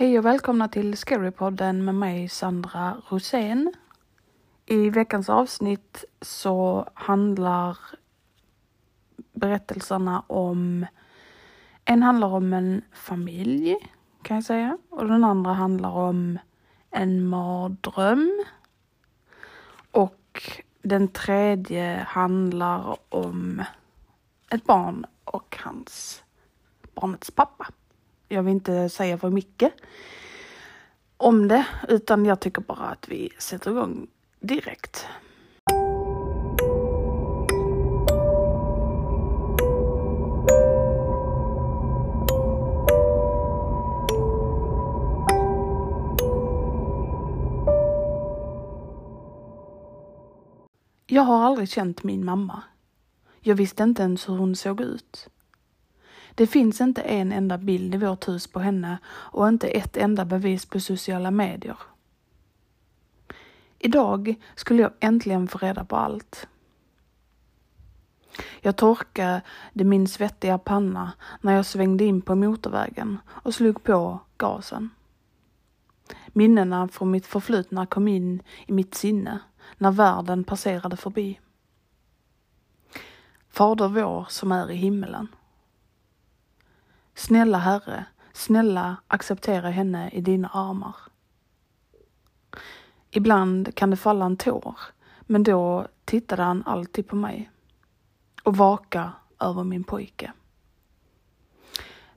Hej och välkomna till Scarypodden med mig Sandra Rosén. I veckans avsnitt så handlar berättelserna om en handlar om en familj kan jag säga och den andra handlar om en mardröm. Och den tredje handlar om ett barn och hans barnets pappa. Jag vill inte säga för mycket om det, utan jag tycker bara att vi sätter igång direkt. Jag har aldrig känt min mamma. Jag visste inte ens hur hon såg ut. Det finns inte en enda bild i vårt hus på henne och inte ett enda bevis på sociala medier. Idag skulle jag äntligen få reda på allt. Jag torkade min svettiga panna när jag svängde in på motorvägen och slog på gasen. Minnena från mitt förflutna kom in i mitt sinne när världen passerade förbi. Fader vår som är i himmelen. Snälla Herre, snälla acceptera henne i dina armar. Ibland kan det falla en tår, men då tittade han alltid på mig och vaka över min pojke.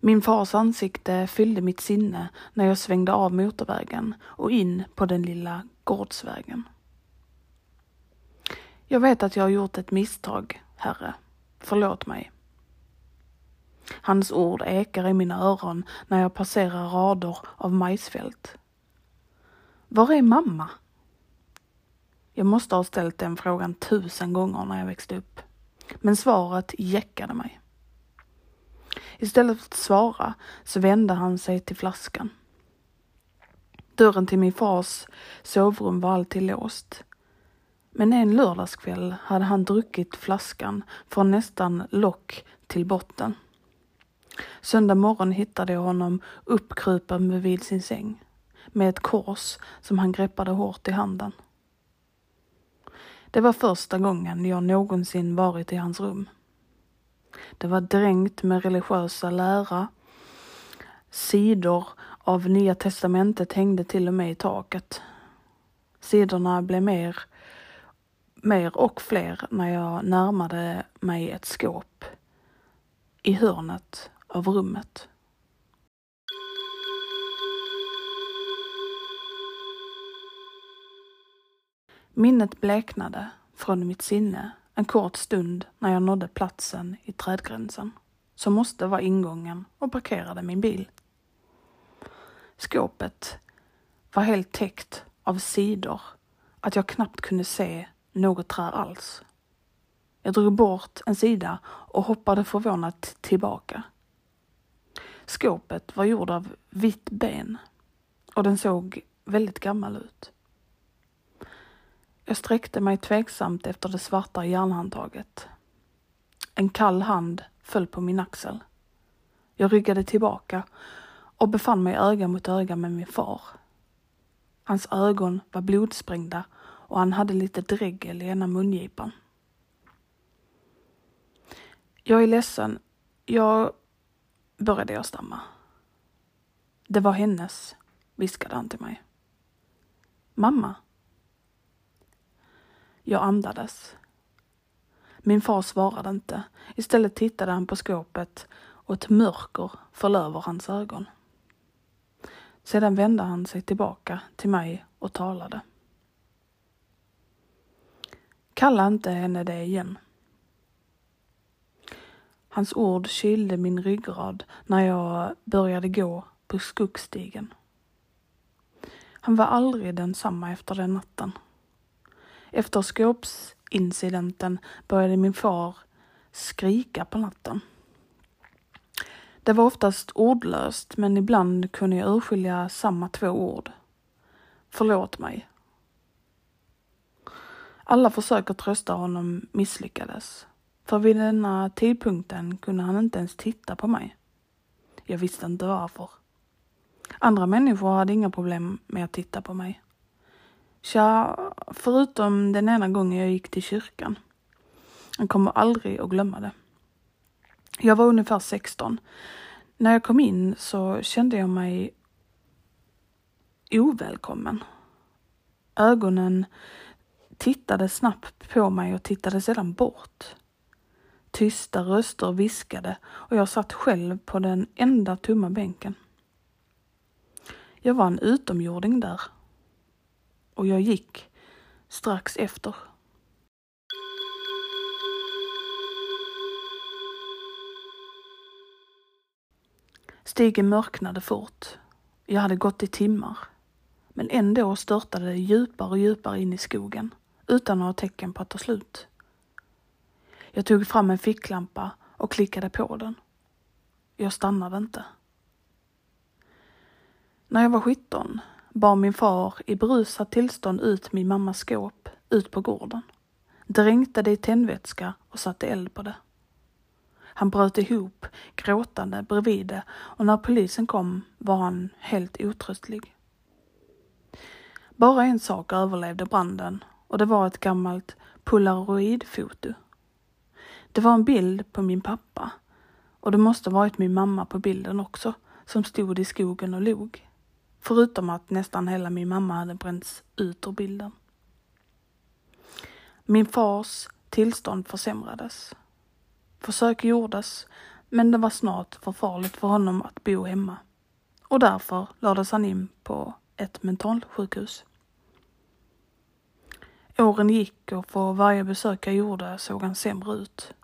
Min fars ansikte fyllde mitt sinne när jag svängde av motorvägen och in på den lilla gårdsvägen. Jag vet att jag har gjort ett misstag, Herre. Förlåt mig. Hans ord ekar i mina öron när jag passerar rader av majsfält. Var är mamma? Jag måste ha ställt den frågan tusen gånger när jag växte upp. Men svaret jäckade mig. Istället för att svara så vände han sig till flaskan. Dörren till min fars sovrum var alltid låst. Men en lördagskväll hade han druckit flaskan från nästan lock till botten. Söndag morgon hittade jag honom uppkrupen bredvid sin säng med ett kors som han greppade hårt i handen. Det var första gången jag någonsin varit i hans rum. Det var dränkt med religiösa lära. Sidor av Nya testamentet hängde till och med i taket. Sidorna blev mer, mer och fler när jag närmade mig ett skåp i hörnet av rummet. Minnet bleknade från mitt sinne en kort stund när jag nådde platsen i trädgränsen som måste vara ingången och parkerade min bil. Skåpet var helt täckt av sidor att jag knappt kunde se något träd alls. Jag drog bort en sida och hoppade förvånat tillbaka. Skåpet var gjord av vitt ben och den såg väldigt gammal ut. Jag sträckte mig tveksamt efter det svarta järnhandtaget. En kall hand föll på min axel. Jag ryggade tillbaka och befann mig öga mot öga med min far. Hans ögon var blodsprängda och han hade lite dregel i ena mungipan. Jag är ledsen. Jag började jag stamma. Det var hennes, viskade han till mig. Mamma? Jag andades. Min far svarade inte. Istället tittade han på skåpet och ett mörker föll över hans ögon. Sedan vände han sig tillbaka till mig och talade. Kalla inte henne det igen. Hans ord kylde min ryggrad när jag började gå på skuggstigen. Han var aldrig densamma efter den natten. Efter skåpsincidenten började min far skrika på natten. Det var oftast ordlöst, men ibland kunde jag urskilja samma två ord. Förlåt mig. Alla försök att trösta honom misslyckades. För vid denna tidpunkten kunde han inte ens titta på mig. Jag visste inte varför. Andra människor hade inga problem med att titta på mig. Tja, förutom den ena gången jag gick till kyrkan. Jag kommer aldrig att glömma det. Jag var ungefär 16. När jag kom in så kände jag mig ovälkommen. Ögonen tittade snabbt på mig och tittade sedan bort. Tysta röster viskade och jag satt själv på den enda tomma bänken. Jag var en utomjording där. Och jag gick strax efter. Stigen mörknade fort. Jag hade gått i timmar. Men ändå störtade det djupare och djupare in i skogen utan några tecken på att ta slut. Jag tog fram en ficklampa och klickade på den. Jag stannade inte. När jag var 17 bar min far i berusat tillstånd ut min mammas skåp ut på gården, dränkte det i tändvätska och satte eld på det. Han bröt ihop, gråtande bredvid det och när polisen kom var han helt otröstlig. Bara en sak överlevde branden och det var ett gammalt polaroidfoto. Det var en bild på min pappa och det måste varit min mamma på bilden också som stod i skogen och log. Förutom att nästan hela min mamma hade bränts ut ur bilden. Min fars tillstånd försämrades. Försök gjordes, men det var snart för farligt för honom att bo hemma. Och därför lades han in på ett mentalsjukhus. Åren gick och för varje besök jag gjorde såg han sämre ut.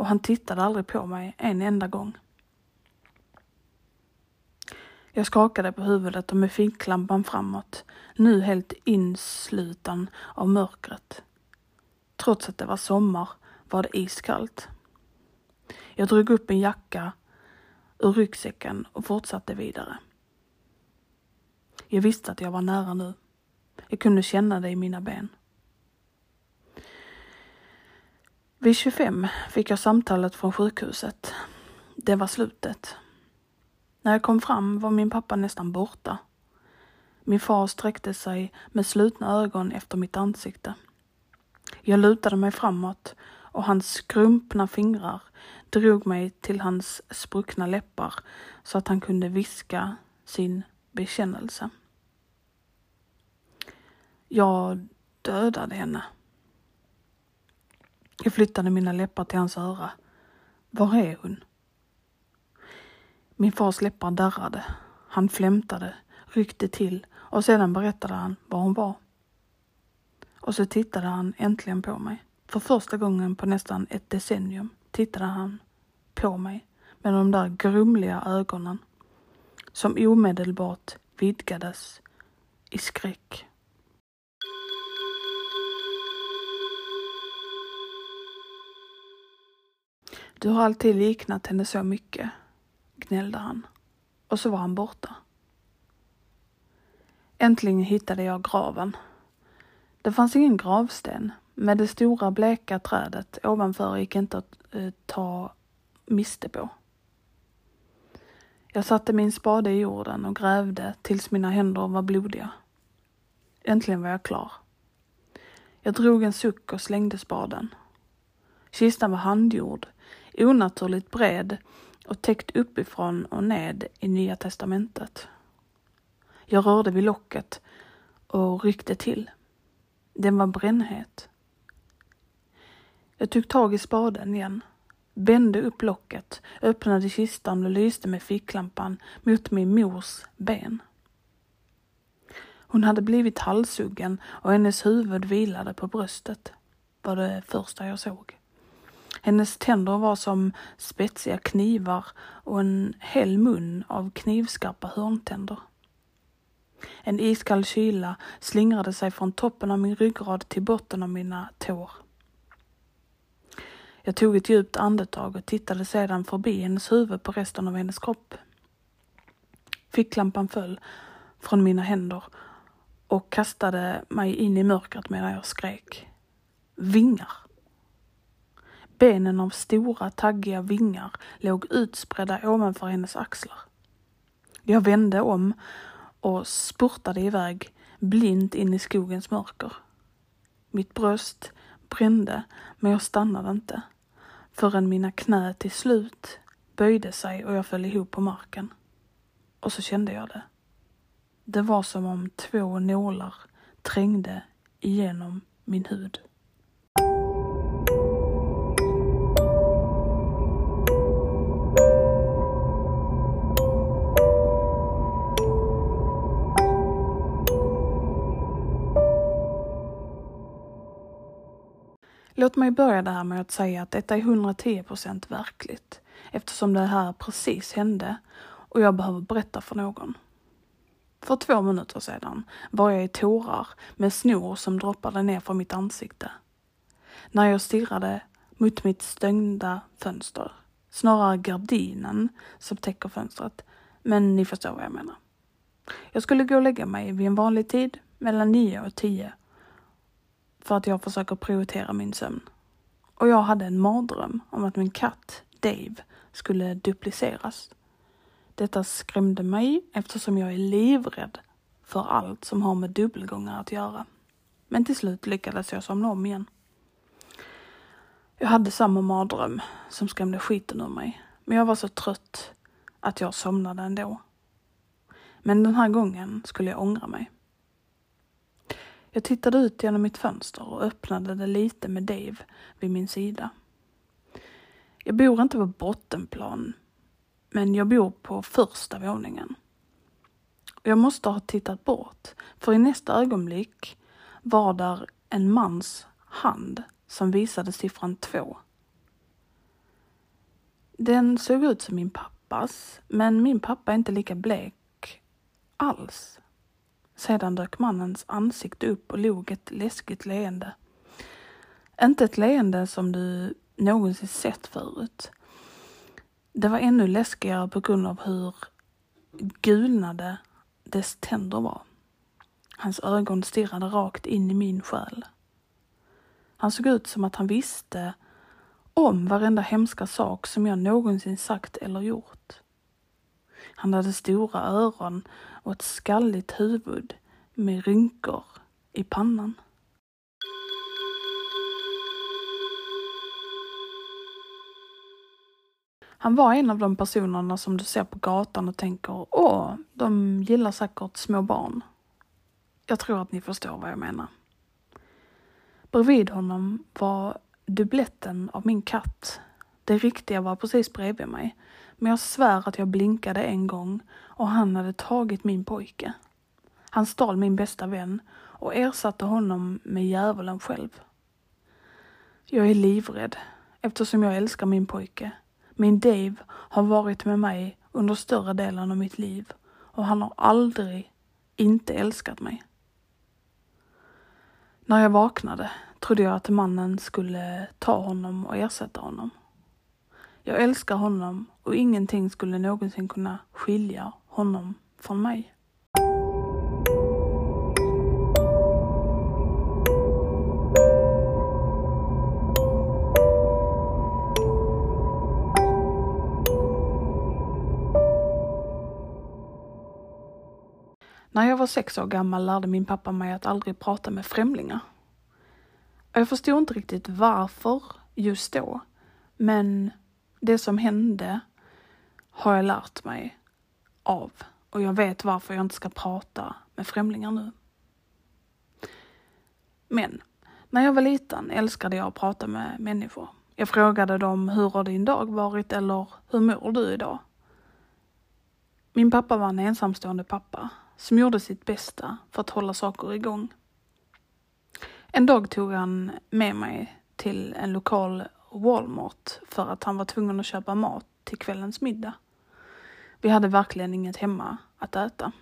Och han tittade aldrig på mig en enda gång. Jag skakade på huvudet och med ficklampan framåt, nu helt insluten av mörkret. Trots att det var sommar var det iskallt. Jag drog upp en jacka ur ryggsäcken och fortsatte vidare. Jag visste att jag var nära nu. Jag kunde känna det i mina ben. Vid 25 fick jag samtalet från sjukhuset. Det var slutet. När jag kom fram var min pappa nästan borta. Min far sträckte sig med slutna ögon efter mitt ansikte. Jag lutade mig framåt och hans skrumpna fingrar drog mig till hans spruckna läppar så att han kunde viska sin bekännelse. Jag dödade henne. Jag flyttade mina läppar till hans öra. Var är hon? Min fars läppar darrade. Han flämtade, ryckte till och sedan berättade han var hon var. Och så tittade han äntligen på mig. För första gången på nästan ett decennium tittade han på mig med de där grumliga ögonen som omedelbart vidgades i skräck. Du har alltid liknat henne så mycket, gnällde han. Och så var han borta. Äntligen hittade jag graven. Det fanns ingen gravsten, men det stora bleka trädet ovanför gick inte att eh, ta miste på. Jag satte min spade i jorden och grävde tills mina händer var blodiga. Äntligen var jag klar. Jag drog en suck och slängde spaden. Kistan var handgjord, onaturligt bred och täckt uppifrån och ned i Nya testamentet. Jag rörde vid locket och ryckte till. Den var brännhet. Jag tog tag i spaden igen, bände upp locket, öppnade kistan och lyste med ficklampan mot min mors ben. Hon hade blivit halshuggen och hennes huvud vilade på bröstet, var det första jag såg. Hennes tänder var som spetsiga knivar och en hel mun av knivskarpa hörntänder. En iskall kyla slingrade sig från toppen av min ryggrad till botten av mina tår. Jag tog ett djupt andetag och tittade sedan förbi hennes huvud på resten av hennes kropp. Ficklampan föll från mina händer och kastade mig in i mörkret medan jag skrek. Vingar! Benen av stora taggiga vingar låg utspridda ovanför hennes axlar. Jag vände om och spurtade iväg blint in i skogens mörker. Mitt bröst brände, men jag stannade inte förrän mina knä till slut böjde sig och jag föll ihop på marken. Och så kände jag det. Det var som om två nålar trängde igenom min hud. Låt mig börja det här med att säga att detta är 110 procent verkligt eftersom det här precis hände och jag behöver berätta för någon. För två minuter sedan var jag i tårar med snor som droppade ner från mitt ansikte. När jag stirrade mot mitt stängda fönster. Snarare gardinen som täcker fönstret. Men ni förstår vad jag menar. Jag skulle gå och lägga mig vid en vanlig tid mellan nio och tio för att jag försöker prioritera min sömn. Och jag hade en mardröm om att min katt Dave skulle dupliceras. Detta skrämde mig eftersom jag är livrädd för allt som har med dubbelgångar att göra. Men till slut lyckades jag somna om igen. Jag hade samma mardröm som skrämde skiten ur mig, men jag var så trött att jag somnade ändå. Men den här gången skulle jag ångra mig. Jag tittade ut genom mitt fönster och öppnade det lite med Dave vid min sida. Jag bor inte på bottenplan, men jag bor på första våningen. Jag måste ha tittat bort, för i nästa ögonblick var där en mans hand som visade siffran två. Den såg ut som min pappas, men min pappa är inte lika blek alls. Sedan dök mannens ansikte upp och log ett läskigt leende. Inte ett leende som du någonsin sett förut. Det var ännu läskigare på grund av hur gulnade dess tänder var. Hans ögon stirrade rakt in i min själ. Han såg ut som att han visste om varenda hemska sak som jag någonsin sagt eller gjort. Han hade stora öron och ett skalligt huvud med rynkor i pannan. Han var en av de personerna som du ser på gatan och tänker, åh, de gillar säkert små barn. Jag tror att ni förstår vad jag menar. Bredvid honom var dubbletten av min katt. Det riktiga var precis bredvid mig. Men jag svär att jag blinkade en gång och han hade tagit min pojke. Han stal min bästa vän och ersatte honom med djävulen själv. Jag är livrädd eftersom jag älskar min pojke. Min Dave har varit med mig under större delen av mitt liv och han har aldrig inte älskat mig. När jag vaknade trodde jag att mannen skulle ta honom och ersätta honom. Jag älskar honom och ingenting skulle någonsin kunna skilja honom från mig. När jag var sex år gammal lärde min pappa mig att aldrig prata med främlingar. Jag förstod inte riktigt varför just då, men det som hände har jag lärt mig av och jag vet varför jag inte ska prata med främlingar nu. Men när jag var liten älskade jag att prata med människor. Jag frågade dem hur har din dag varit eller hur mår du idag? Min pappa var en ensamstående pappa som gjorde sitt bästa för att hålla saker igång. En dag tog han med mig till en lokal Walmart för att han var tvungen att köpa mat till kvällens middag. Vi hade verkligen inget hemma att äta.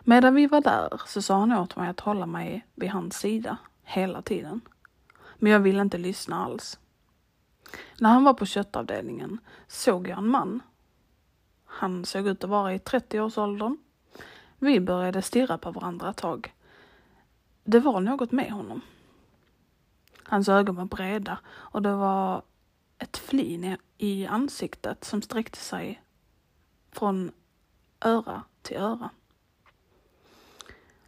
Medan vi var där så sa han åt mig att hålla mig vid hans sida hela tiden. Men jag ville inte lyssna alls. När han var på köttavdelningen såg jag en man. Han såg ut att vara i 30-årsåldern. Vi började stirra på varandra ett tag. Det var något med honom. Hans ögon var breda och det var ett flin i ansiktet som sträckte sig från öra till öra.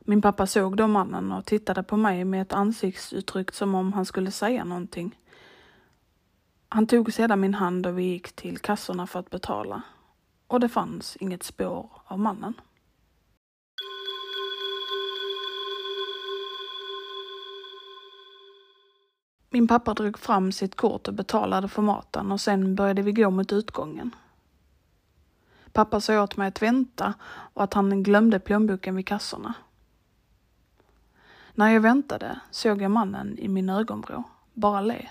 Min pappa såg då mannen och tittade på mig med ett ansiktsuttryck som om han skulle säga någonting. Han tog sedan min hand och vi gick till kassorna för att betala. Och det fanns inget spår av mannen. Min pappa drog fram sitt kort och betalade för maten och sen började vi gå mot utgången. Pappa sa åt mig att vänta och att han glömde plånboken vid kassorna. När jag väntade såg jag mannen i min ögonvrå, bara le.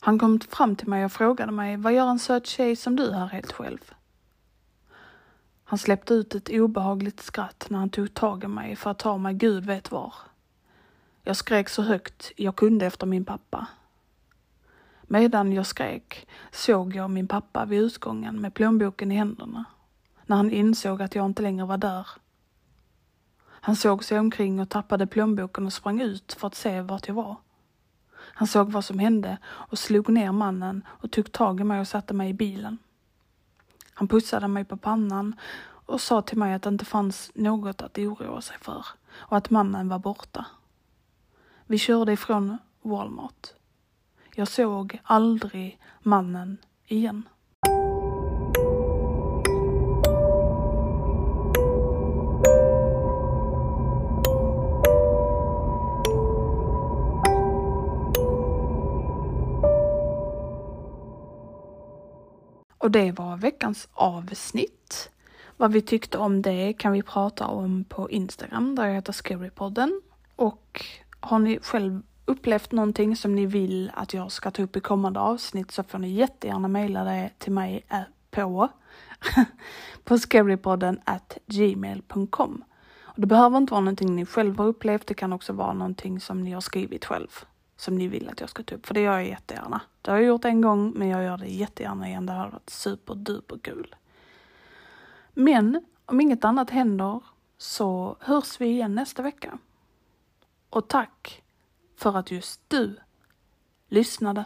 Han kom fram till mig och frågade mig, vad gör en söt tjej som du här helt själv? Han släppte ut ett obehagligt skratt när han tog tag i mig för att ta mig gud vet var. Jag skrek så högt jag kunde efter min pappa. Medan jag skrek såg jag min pappa vid utgången med plånboken i händerna. När han insåg att jag inte längre var där. Han såg sig omkring och tappade plånboken och sprang ut för att se vart jag var. Han såg vad som hände och slog ner mannen och tog tag i mig och satte mig i bilen. Han pussade mig på pannan och sa till mig att det inte fanns något att oroa sig för och att mannen var borta. Vi körde ifrån Walmart. Jag såg aldrig mannen igen. Och det var veckans avsnitt. Vad vi tyckte om det kan vi prata om på Instagram där jag heter Scarypodden. Och har ni själv upplevt någonting som ni vill att jag ska ta upp i kommande avsnitt så får ni jättegärna mejla det till mig eh, på på scarypodden at gmail.com. Det behöver inte vara någonting ni själv har upplevt, det kan också vara någonting som ni har skrivit själv som ni vill att jag ska ta upp, för det gör jag jättegärna. Det har jag gjort en gång, men jag gör det jättegärna igen. Det har varit superduperkul. Men om inget annat händer så hörs vi igen nästa vecka. Och tack för att just du lyssnade.